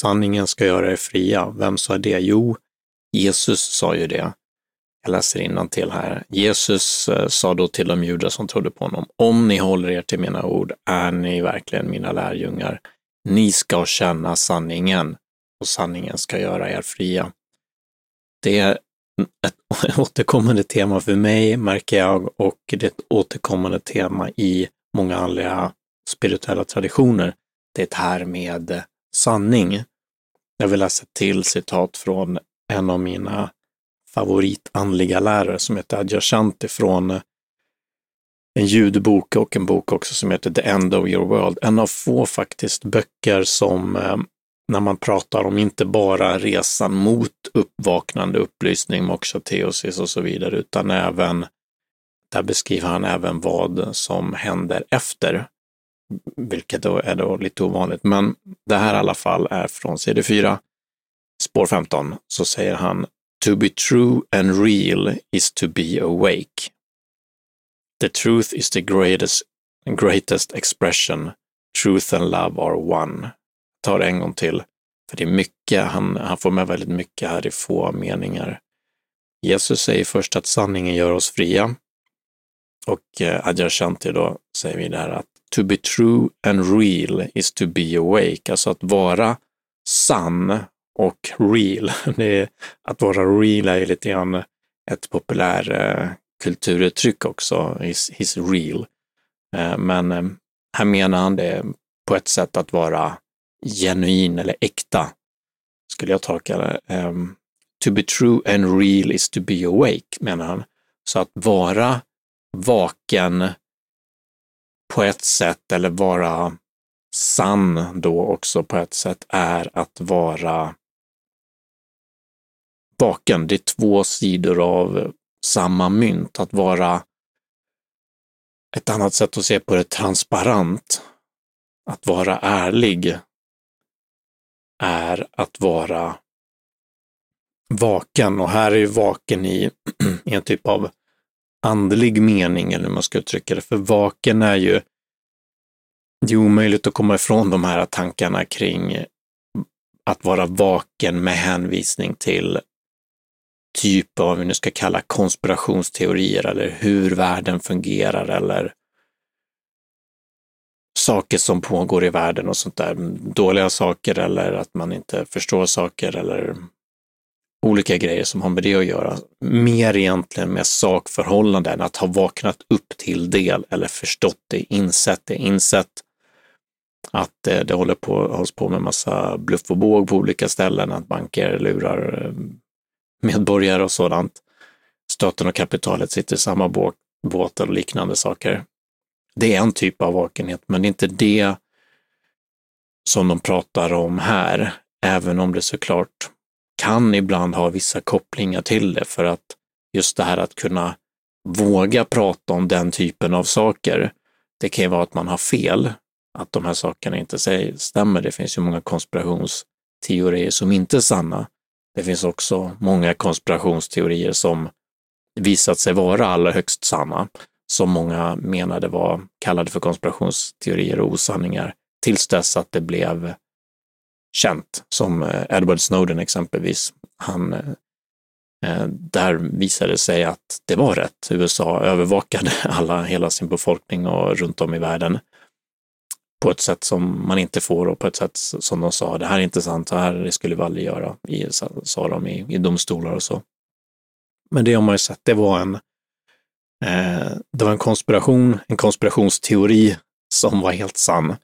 sanningen ska göra er fria. Vem sa det? Jo, Jesus sa ju det. Jag läser till här. Jesus eh, sa då till de judar som trodde på honom, om ni håller er till mina ord är ni verkligen mina lärjungar. Ni ska känna sanningen och sanningen ska göra er fria. Det är ett återkommande tema för mig, märker jag, och det är ett återkommande tema i många andra spirituella traditioner. Det här med sanning. Jag vill läsa till citat från en av mina favoritandliga lärare som heter Adyashanti från en ljudbok och en bok också som heter The End of Your World. En av få faktiskt böcker som eh, när man pratar om inte bara resan mot uppvaknande, upplysning, moksha, teosis och så vidare, utan även, där beskriver han även vad som händer efter, vilket då är då lite ovanligt. Men det här i alla fall är från CD4, spår 15, så säger han To be true and real is to be awake. The truth is the greatest, greatest expression. Truth and love are one ta det en gång till. För det är mycket, han, han får med väldigt mycket här i få meningar. Jesus säger först att sanningen gör oss fria. Och eh, Adyashanti då säger vidare att to be true and real is to be awake, alltså att vara sann och real. Det är, att vara real är lite grann ett populärt eh, kulturuttryck också, is, is real. Eh, men eh, här menar han det på ett sätt att vara genuin eller äkta, skulle jag tolka det. Ehm, to be true and real is to be awake, menar han. Så att vara vaken på ett sätt, eller vara sann då också på ett sätt, är att vara vaken. Det är två sidor av samma mynt. Att vara ett annat sätt att se på det transparent. Att vara ärlig är att vara vaken och här är ju vaken i, i en typ av andlig mening eller hur man ska uttrycka det. För vaken är ju, det är omöjligt att komma ifrån de här tankarna kring att vara vaken med hänvisning till typ av, vad vi nu ska kalla konspirationsteorier eller hur världen fungerar eller saker som pågår i världen och sånt där. Dåliga saker eller att man inte förstår saker eller olika grejer som har med det att göra. Mer egentligen med sakförhållanden, att ha vaknat upp till del eller förstått det, insett det, insett att det, det håller på, hålls på med massa bluff och båg på olika ställen, att banker lurar eh, medborgare och sådant. Staten och kapitalet sitter i samma båt, båt och liknande saker. Det är en typ av vakenhet, men det är inte det som de pratar om här, även om det såklart kan ibland ha vissa kopplingar till det, för att just det här att kunna våga prata om den typen av saker, det kan ju vara att man har fel, att de här sakerna inte stämmer. Det finns ju många konspirationsteorier som inte är sanna. Det finns också många konspirationsteorier som visat sig vara allra högst sanna som många menade var kallade för konspirationsteorier och osanningar tills dess att det blev känt, som eh, Edward Snowden exempelvis. Han, eh, eh, där visade det sig att det var rätt. USA övervakade alla, hela sin befolkning och runt om i världen på ett sätt som man inte får och på ett sätt som de sa, det här är inte sant, så här skulle vi aldrig göra, i, sa de i, i domstolar och så. Men det har man ju sett, det var en Eh, det var en konspiration, en konspirationsteori som var helt sann.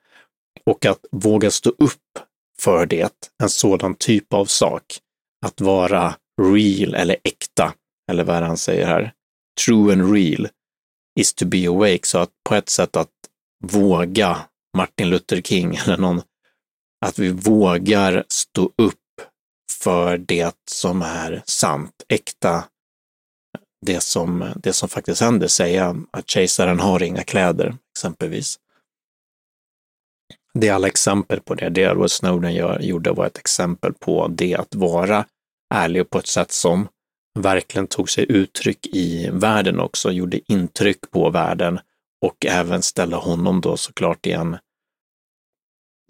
Och att våga stå upp för det, en sådan typ av sak, att vara real eller äkta, eller vad han säger här, true and real, is to be awake. Så att på ett sätt att våga Martin Luther King eller någon, att vi vågar stå upp för det som är sant, äkta, det som, det som faktiskt händer, säga att kejsaren har inga kläder, exempelvis. Det är alla exempel på det. Det Edward Snowden gör, gjorde var ett exempel på det att vara ärlig på ett sätt som verkligen tog sig uttryck i världen också, gjorde intryck på världen och även ställa honom då såklart i en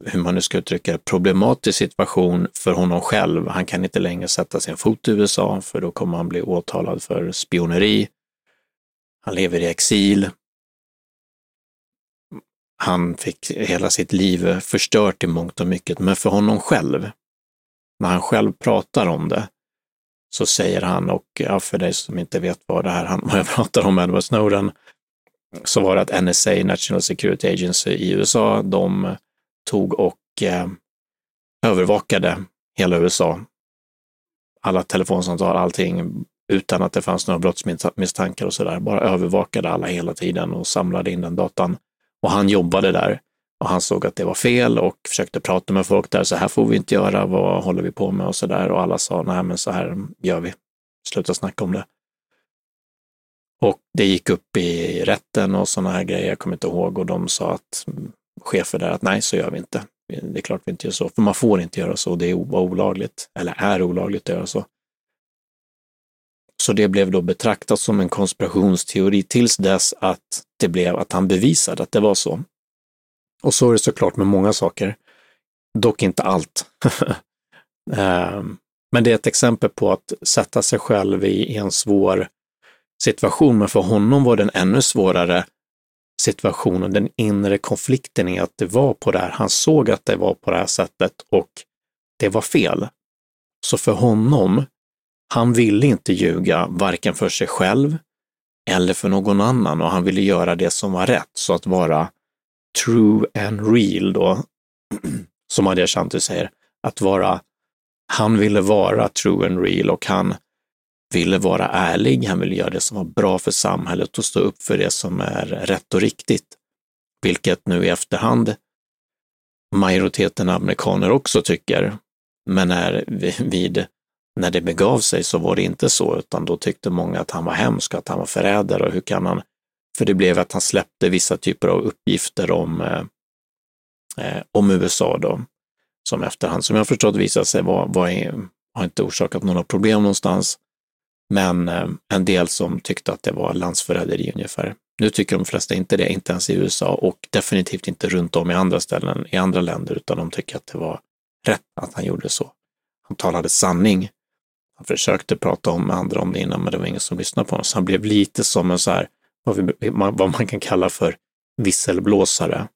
hur man nu ska uttrycka det, problematisk situation för honom själv. Han kan inte längre sätta sin fot i USA för då kommer han bli åtalad för spioneri. Han lever i exil. Han fick hela sitt liv förstört i mångt och mycket, men för honom själv, när han själv pratar om det, så säger han, och ja, för dig som inte vet vad det här han, vad jag pratar om, Edward Snowden, så var det att NSA, National Security Agency i USA, de tog och eh, övervakade hela USA. Alla telefonsamtal, allting, utan att det fanns några brottsmisstankar och sådär. Bara övervakade alla hela tiden och samlade in den datan. Och han jobbade där och han såg att det var fel och försökte prata med folk där. Så här får vi inte göra. Vad håller vi på med och så där. Och alla sa, nej men så här gör vi. Sluta snacka om det. Och det gick upp i rätten och sådana här grejer, jag kommer inte ihåg, och de sa att chefer där att nej, så gör vi inte. Det är klart vi inte gör så, för man får inte göra så, det var olagligt, eller är olagligt att göra så. Så det blev då betraktat som en konspirationsteori tills dess att det blev att han bevisade att det var så. Och så är det såklart med många saker, dock inte allt. Eh, men det är ett exempel på att sätta sig själv i en svår situation, men för honom var den ännu svårare situationen, den inre konflikten i att det var på det här. Han såg att det var på det här sättet och det var fel. Så för honom, han ville inte ljuga, varken för sig själv eller för någon annan och han ville göra det som var rätt. Så att vara true and real då, som Adia Shanti säger, att vara, han ville vara true and real och han ville vara ärlig, han ville göra det som var bra för samhället och stå upp för det som är rätt och riktigt. Vilket nu i efterhand majoriteten amerikaner också tycker. Men är vid, när det begav sig så var det inte så, utan då tyckte många att han var hemsk, att han var förrädare och hur kan han... För det blev att han släppte vissa typer av uppgifter om, eh, eh om USA då, som efterhand, som jag förstått visade sig var, var, har inte orsakat några problem någonstans. Men eh, en del som tyckte att det var landsförräderi ungefär. Nu tycker de flesta inte det, inte ens i USA och definitivt inte runt om i andra ställen, i andra länder, utan de tycker att det var rätt att han gjorde så. Han talade sanning. Han försökte prata om med andra om det innan, men det var ingen som lyssnade på honom. Så han blev lite som en så här, vad man kan kalla för visselblåsare.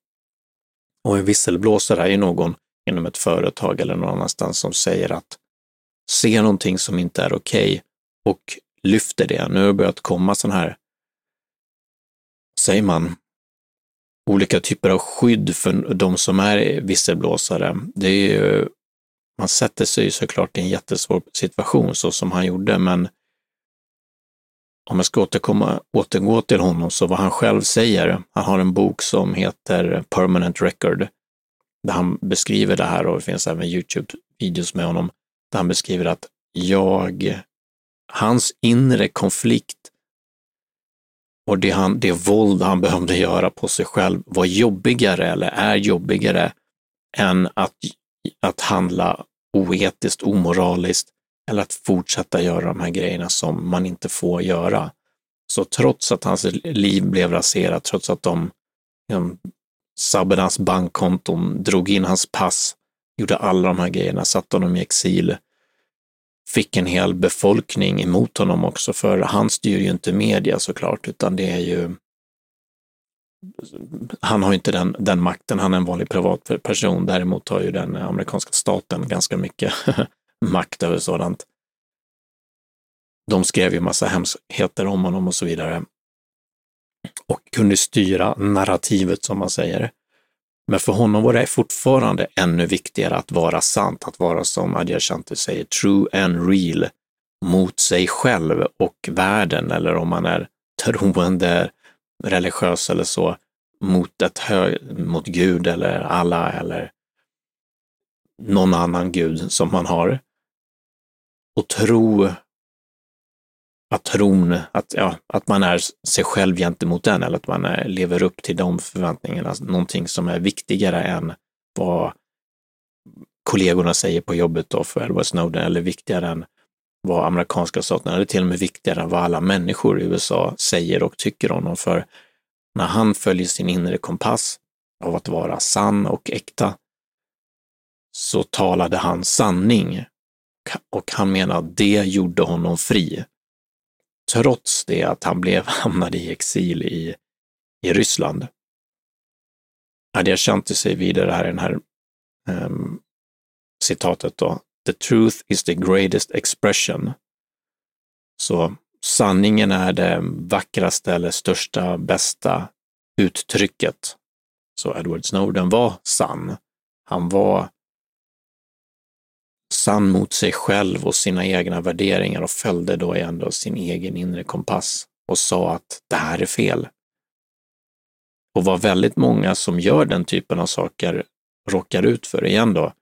Och en visselblåsare är ju någon inom ett företag eller någon annanstans som säger att se någonting som inte är okej okay, och lyfter det. Nu har det börjat komma sådana här, säger man, olika typer av skydd för de som är visselblåsare. Det är ju, man sätter sig såklart i en jättesvår situation så som han gjorde, men om jag ska återkomma, återgå till honom, så vad han själv säger, han har en bok som heter Permanent Record, där han beskriver det här och det finns även Youtube-videos med honom, där han beskriver att jag hans inre konflikt och det, han, det våld han behövde göra på sig själv var jobbigare eller är jobbigare än att, att handla oetiskt, omoraliskt eller att fortsätta göra de här grejerna som man inte får göra. Så trots att hans liv blev raserat, trots att de liksom, sabbade hans bankkonton, drog in hans pass, gjorde alla de här grejerna, satte honom i exil, fick en hel befolkning emot honom också, för han styr ju inte media såklart, utan det är ju han har inte den, den makten, han är en vanlig privatperson. Däremot har ju den amerikanska staten ganska mycket makt över sådant. De skrev ju massa hemskheter om honom och så vidare. Och kunde styra narrativet som man säger. Men för honom var det fortfarande ännu viktigare att vara sant, att vara som Adyashanti säger, true and real mot sig själv och världen, eller om man är troende, religiös eller så, mot, ett hö mot Gud eller alla eller någon annan gud som man har. Och tro att tron, att, ja, att man är sig själv gentemot den eller att man är, lever upp till de förväntningarna, någonting som är viktigare än vad kollegorna säger på jobbet då för Edward Snowden eller viktigare än vad amerikanska staten, eller till och med viktigare än vad alla människor i USA säger och tycker om honom. För när han följer sin inre kompass av att vara sann och äkta, så talade han sanning och han menar att det gjorde honom fri. Trots det att han blev hamnade i exil i, i Ryssland. Adyashanti säger vidare här i den här um, citatet då. The truth is the greatest expression. Så sanningen är det vackraste eller största, bästa uttrycket. Så Edward Snowden var sann. Han var sann mot sig själv och sina egna värderingar och följde då ändå sin egen inre kompass och sa att det här är fel. Och vad väldigt många som gör den typen av saker råkar ut för igen då,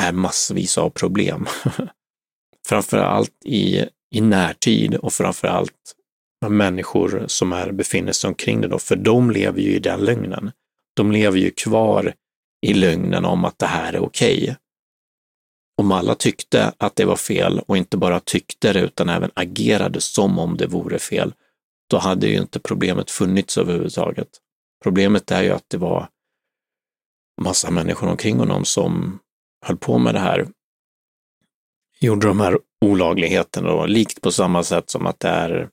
är massvis av problem. framför allt i, i närtid och framför allt med människor som är, befinner sig omkring det då, för de lever ju i den lögnen. De lever ju kvar i lögnen om att det här är okej. Okay. Om alla tyckte att det var fel och inte bara tyckte det utan även agerade som om det vore fel, då hade ju inte problemet funnits överhuvudtaget. Problemet är ju att det var massa människor omkring honom som höll på med det här, gjorde de här olagligheterna då, likt på samma sätt som att det är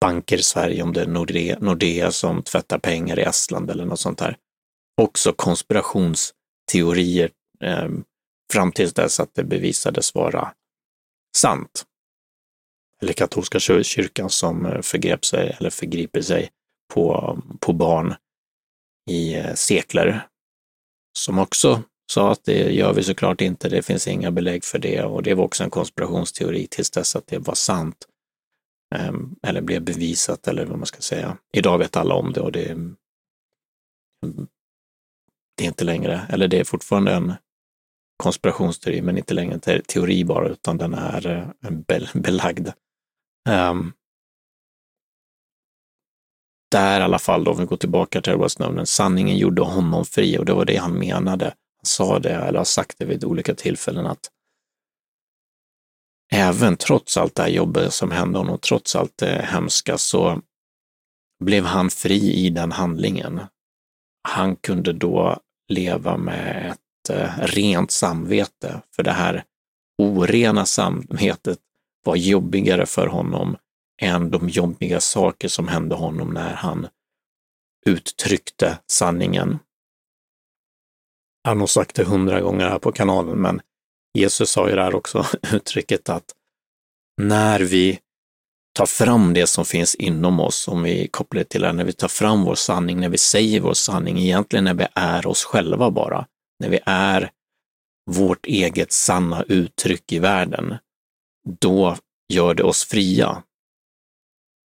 banker i Sverige, om det är Nordea, Nordea som tvättar pengar i Estland eller något sånt där. Också konspirationsteorier eh, fram tills dess att det bevisades vara sant. Eller katolska kyrkan som eh, förgrep sig eller förgriper sig på, på barn i eh, sekler. Som också sa att det gör vi såklart inte, det finns inga belägg för det och det var också en konspirationsteori tills dess att det var sant. Ehm, eller blev bevisat eller vad man ska säga. Idag vet alla om det och det, det är inte längre, eller det är fortfarande en konspirationsteori, men inte längre en teori bara, utan den är eh, belagd. Um, där i alla fall, då, om vi går tillbaka till Edward Snowden, sanningen gjorde honom fri och det var det han menade. Han sa det, eller har sagt det vid olika tillfällen, att även trots allt det här jobbet som hände honom, trots allt det hemska, så blev han fri i den handlingen. Han kunde då leva med ett eh, rent samvete, för det här orena samvetet var jobbigare för honom än de jobbiga saker som hände honom när han uttryckte sanningen. Jag har nog sagt det hundra gånger här på kanalen, men Jesus sa ju där också uttrycket att när vi tar fram det som finns inom oss, om vi kopplar det till det, när vi tar fram vår sanning, när vi säger vår sanning, egentligen när vi är oss själva bara, när vi är vårt eget sanna uttryck i världen, då gör det oss fria.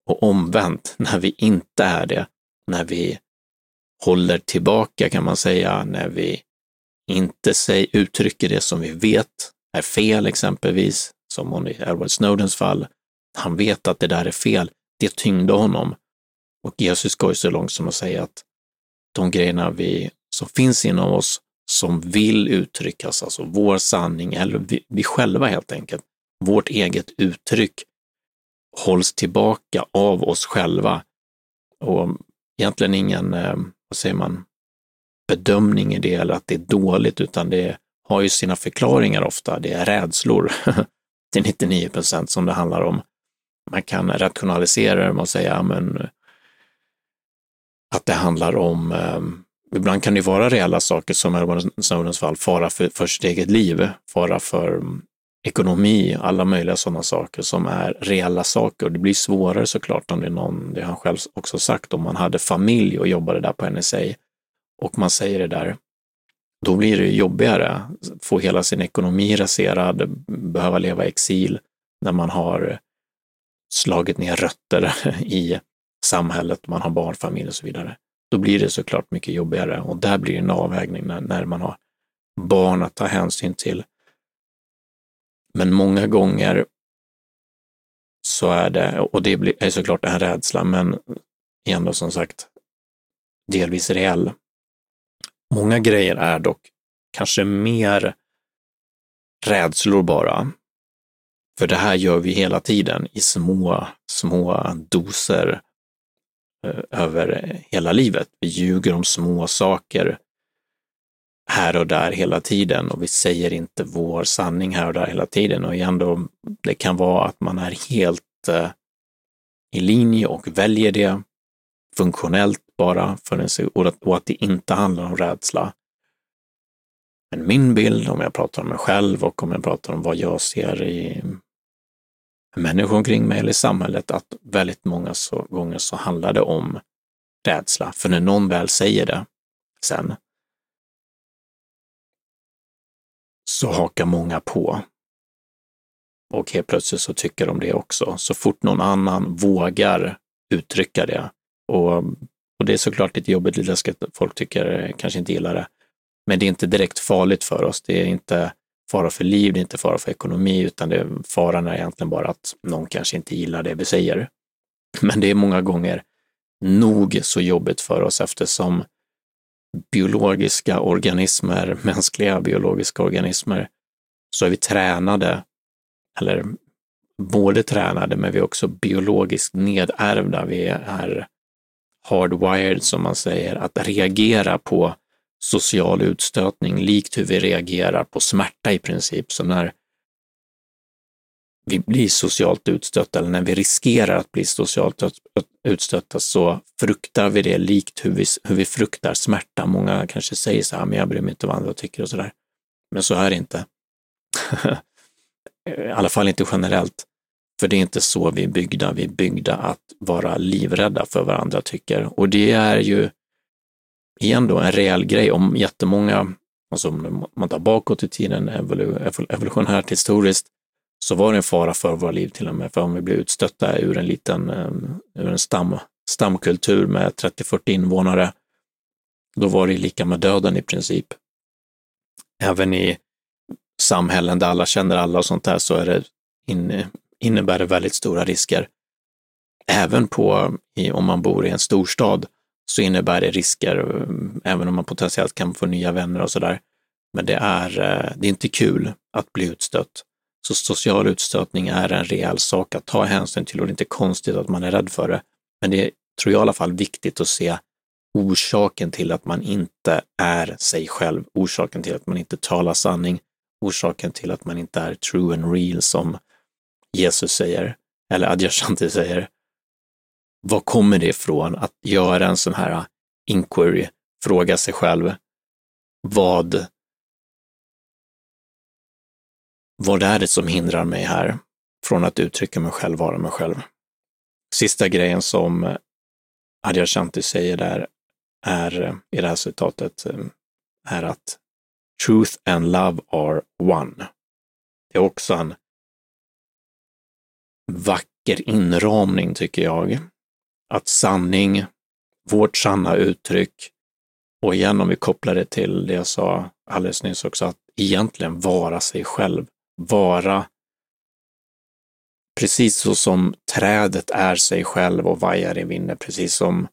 Och omvänt, när vi inte är det, när vi håller tillbaka kan man säga, när vi inte säg, uttrycker det som vi vet är fel exempelvis, som i Edward Snowdens fall. Han vet att det där är fel. Det tyngde honom. Och Jesus går ju så långt som att säga att de grejerna vi, som finns inom oss, som vill uttryckas, alltså vår sanning, eller vi, vi själva helt enkelt, vårt eget uttryck, hålls tillbaka av oss själva. Och egentligen ingen, eh, vad säger man, bedömning i det eller att det är dåligt, utan det har ju sina förklaringar ofta. Det är rädslor till 99 procent som det handlar om. Man kan rationalisera det med att säga men, att det handlar om, ehm, ibland kan det vara reella saker som i Snowdens fall, fara för, för sitt eget liv, fara för mm, ekonomi, alla möjliga sådana saker som är reella saker. Och det blir svårare såklart om det är någon, det har han själv också sagt, om man hade familj och jobbade där på NSA och man säger det där, då blir det jobbigare. Få hela sin ekonomi raserad, behöva leva i exil när man har slagit ner rötter i samhället, man har barnfamilj och så vidare. Då blir det såklart mycket jobbigare och där blir det en avvägning när, när man har barn att ta hänsyn till. Men många gånger så är det, och det är såklart en rädsla, men ändå som sagt delvis reell. Många grejer är dock kanske mer rädslor bara. För det här gör vi hela tiden i små, små doser eh, över hela livet. Vi ljuger om små saker. här och där hela tiden och vi säger inte vår sanning här och där hela tiden och igen då, det kan vara att man är helt eh, i linje och väljer det funktionellt bara för en och att, och att det inte handlar om rädsla. Men min bild, om jag pratar om mig själv och om jag pratar om vad jag ser i människor omkring mig eller i samhället, att väldigt många så, gånger så handlar det om rädsla. För när någon väl säger det sen, så hakar många på. Och helt plötsligt så tycker de det också. Så fort någon annan vågar uttrycka det. Och, och det är såklart lite jobbigt, lite läskigt, folk tycker eh, kanske inte gillar det. Men det är inte direkt farligt för oss. Det är inte fara för liv, det är inte fara för ekonomi, utan det, faran är egentligen bara att någon kanske inte gillar det vi säger. Men det är många gånger nog så jobbigt för oss eftersom biologiska organismer, mänskliga biologiska organismer, så är vi tränade, eller både tränade, men vi är också biologiskt nedärvda. Vi är hardwired, som man säger, att reagera på social utstötning, likt hur vi reagerar på smärta i princip. Så när vi blir socialt utstötta eller när vi riskerar att bli socialt utstötta så fruktar vi det likt hur vi, hur vi fruktar smärta. Många kanske säger så här, ah, men jag bryr mig inte vad andra tycker och så där. Men så är det inte. I alla fall inte generellt. För det är inte så vi är byggda. Vi är byggda att vara livrädda för vad andra tycker. Och det är ju igen då en rejäl grej om jättemånga, alltså om man tar bakåt i tiden, evolutionärt historiskt, så var det en fara för våra liv till och med, för om vi blir utstötta ur en liten, ehm, ur en stam, stamkultur med 30-40 invånare, då var det lika med döden i princip. Även i samhällen där alla känner alla och sånt där så är det in, innebär det väldigt stora risker. Även på, om man bor i en storstad så innebär det risker, eh, även om man potentiellt kan få nya vänner och sådär. Men det är, eh, det är inte kul att bli utstött. Så social utstötning är en rejäl sak att ta hänsyn till och det är inte konstigt att man är rädd för det. Men det är, tror jag i alla fall, viktigt att se orsaken till att man inte är sig själv, orsaken till att man inte talar sanning, orsaken till att man inte är true and real som Jesus säger, eller Adyashanti säger. Var kommer det ifrån att göra en sån här inquiry, fråga sig själv, vad vad är det som hindrar mig här från att uttrycka mig själv, vara mig själv? Sista grejen som Adyashanti säger där är, i det här citatet, är att truth and love are one. Det är också en vacker inramning, tycker jag. Att sanning, vårt sanna uttryck, och igen om vi kopplar det till det jag sa alldeles nyss också, att egentligen vara sig själv vara precis så som trädet är sig själv och vajar i vinden, precis som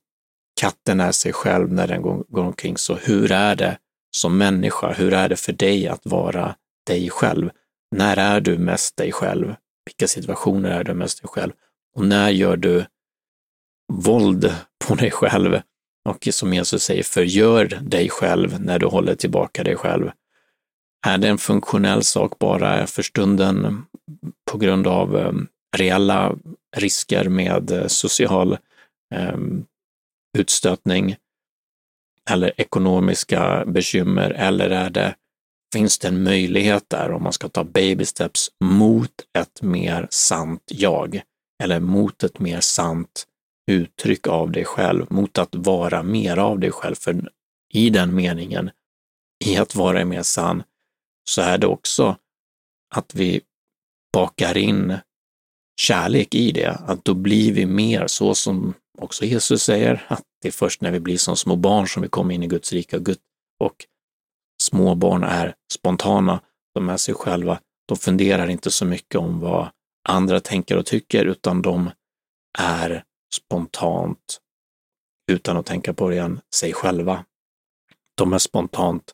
katten är sig själv när den går, går omkring. Så hur är det som människa? Hur är det för dig att vara dig själv? När är du mest dig själv? Vilka situationer är du mest dig själv? Och när gör du våld på dig själv? Och som Jesus säger, förgör dig själv när du håller tillbaka dig själv. Är det en funktionell sak bara för stunden på grund av ehm, reella risker med social ehm, utstötning eller ekonomiska bekymmer eller är det, finns det en möjlighet där om man ska ta baby steps mot ett mer sant jag eller mot ett mer sant uttryck av dig själv, mot att vara mer av dig själv. För i den meningen, i att vara mer sann, så är det också att vi bakar in kärlek i det, att då blir vi mer så som också Jesus säger, att det är först när vi blir som små barn som vi kommer in i Guds rika och små barn är spontana, de är sig själva, de funderar inte så mycket om vad andra tänker och tycker, utan de är spontant, utan att tänka på det igen, sig själva. De är spontant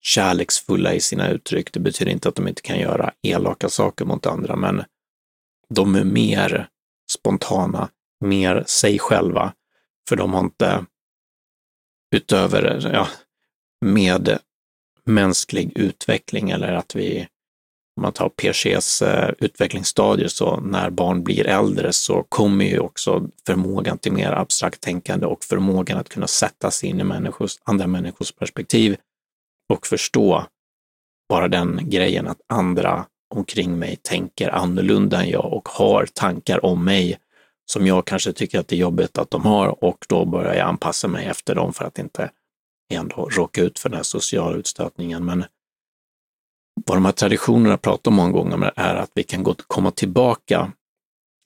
kärleksfulla i sina uttryck. Det betyder inte att de inte kan göra elaka saker mot andra, men de är mer spontana, mer sig själva, för de har inte utöver, ja, med mänsklig utveckling eller att vi, om man tar PCs eh, utvecklingsstadier, så när barn blir äldre så kommer ju också förmågan till mer abstrakt tänkande och förmågan att kunna sätta sig in i människors, andra människors perspektiv och förstå bara den grejen att andra omkring mig tänker annorlunda än jag och har tankar om mig som jag kanske tycker att det är jobbigt att de har och då börjar jag anpassa mig efter dem för att inte ändå råka ut för den här sociala utstötningen. Men vad de här traditionerna pratar om många gånger är att vi kan gå, komma tillbaka.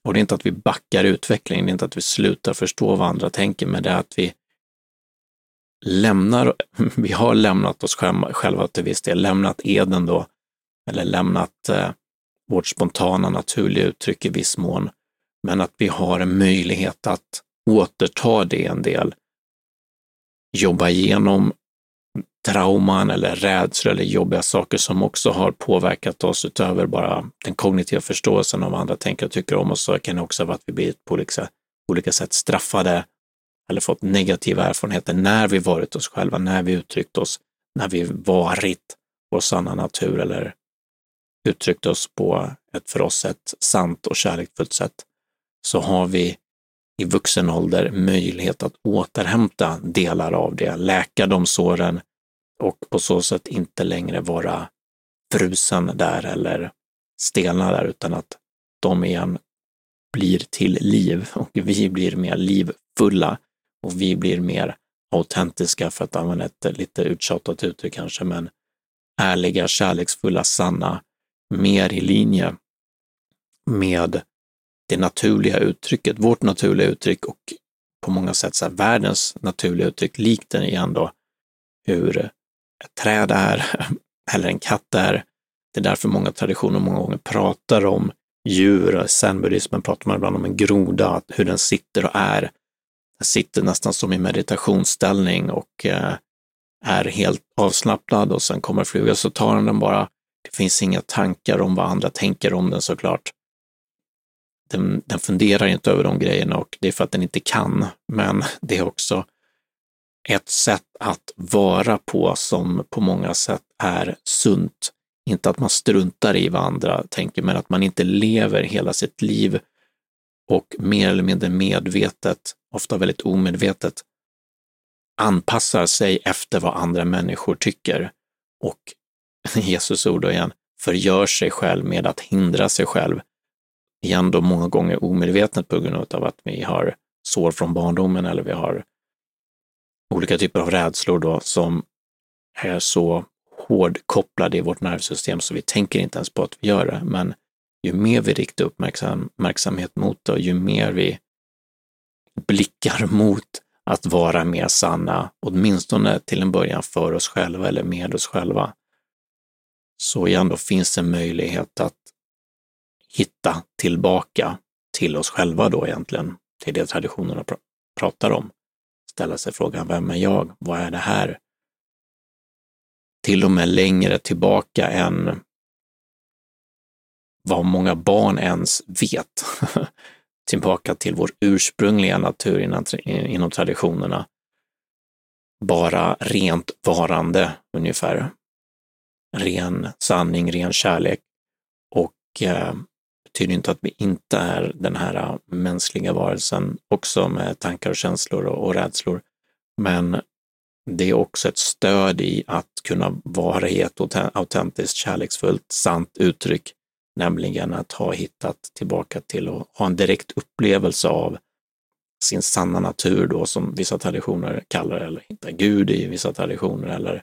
Och det är inte att vi backar utvecklingen, det är inte att vi slutar förstå vad andra tänker, men det är att vi lämnar, vi har lämnat oss själva, till viss del, lämnat eden då, eller lämnat eh, vårt spontana naturliga uttryck i viss mån, men att vi har en möjlighet att återta det en del, jobba igenom trauman eller rädslor eller jobbiga saker som också har påverkat oss utöver bara den kognitiva förståelsen. Av vad andra tänker och tycker om oss, så kan det också vara att vi blivit på olika, olika sätt straffade eller fått negativa erfarenheter när vi varit oss själva, när vi uttryckt oss, när vi varit vår sanna natur eller uttryckt oss på ett för oss ett sant och kärleksfullt sätt, så har vi i vuxen ålder möjlighet att återhämta delar av det, läka de såren och på så sätt inte längre vara frusen där eller stelna där, utan att de igen blir till liv. Och vi blir mer livfulla och vi blir mer autentiska, för att använda ett lite uttjatat uttryck kanske, men ärliga, kärleksfulla, sanna, mer i linje med det naturliga uttrycket, vårt naturliga uttryck och på många sätt så här, världens naturliga uttryck, likt den igen då, hur ett träd är eller en katt är. Det är därför många traditioner många gånger pratar om djur. I zenbuddismen pratar man ibland om en groda, hur den sitter och är. Den sitter nästan som i meditationsställning och eh, är helt avslappnad och sen kommer flugan så tar den den bara. Det finns inga tankar om vad andra tänker om den såklart den, den funderar inte över de grejerna och det är för att den inte kan. Men det är också ett sätt att vara på som på många sätt är sunt. Inte att man struntar i vad andra tänker, men att man inte lever hela sitt liv och mer eller mindre medvetet, ofta väldigt omedvetet, anpassar sig efter vad andra människor tycker. Och Jesus ord igen, förgör sig själv med att hindra sig själv igen då många gånger omedvetet på grund av att vi har sår från barndomen eller vi har olika typer av rädslor då som är så hårdkopplade i vårt nervsystem så vi tänker inte ens på att vi gör det. Men ju mer vi riktar uppmärksamhet mot det och ju mer vi blickar mot att vara mer sanna, åtminstone till en början för oss själva eller med oss själva, så igen då finns det möjlighet att hitta tillbaka till oss själva då egentligen, till det traditionerna pr pratar om. Ställa sig frågan, vem är jag? Vad är det här? Till och med längre tillbaka än vad många barn ens vet. tillbaka till vår ursprungliga natur inom, inom traditionerna. Bara rent varande ungefär. Ren sanning, ren kärlek och eh, betyder inte att vi inte är den här äh, mänskliga varelsen också med tankar och känslor och, och rädslor. Men det är också ett stöd i att kunna vara i ett autentiskt, kärleksfullt, sant uttryck, nämligen att ha hittat tillbaka till och ha en direkt upplevelse av sin sanna natur då, som vissa traditioner kallar det, eller hitta Gud i vissa traditioner, eller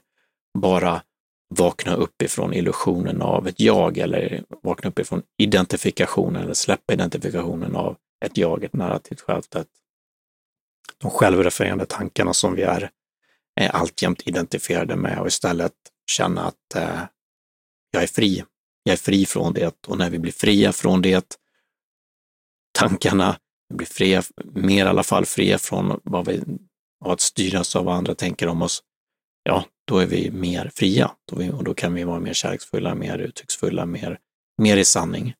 bara vakna upp ifrån illusionen av ett jag eller vakna upp ifrån identifikationen eller släppa identifikationen av ett jag, ett narrativt självt, de självrefererande tankarna som vi är, är alltjämt identifierade med och istället känna att eh, jag är fri. Jag är fri från det och när vi blir fria från det, tankarna, vi blir fria, mer i alla fall fria från vad vi, att styras av vad andra tänker om oss, ja, då är vi mer fria. Då vi, och då kan vi vara mer kärleksfulla, mer uttrycksfulla, mer, mer i sanning.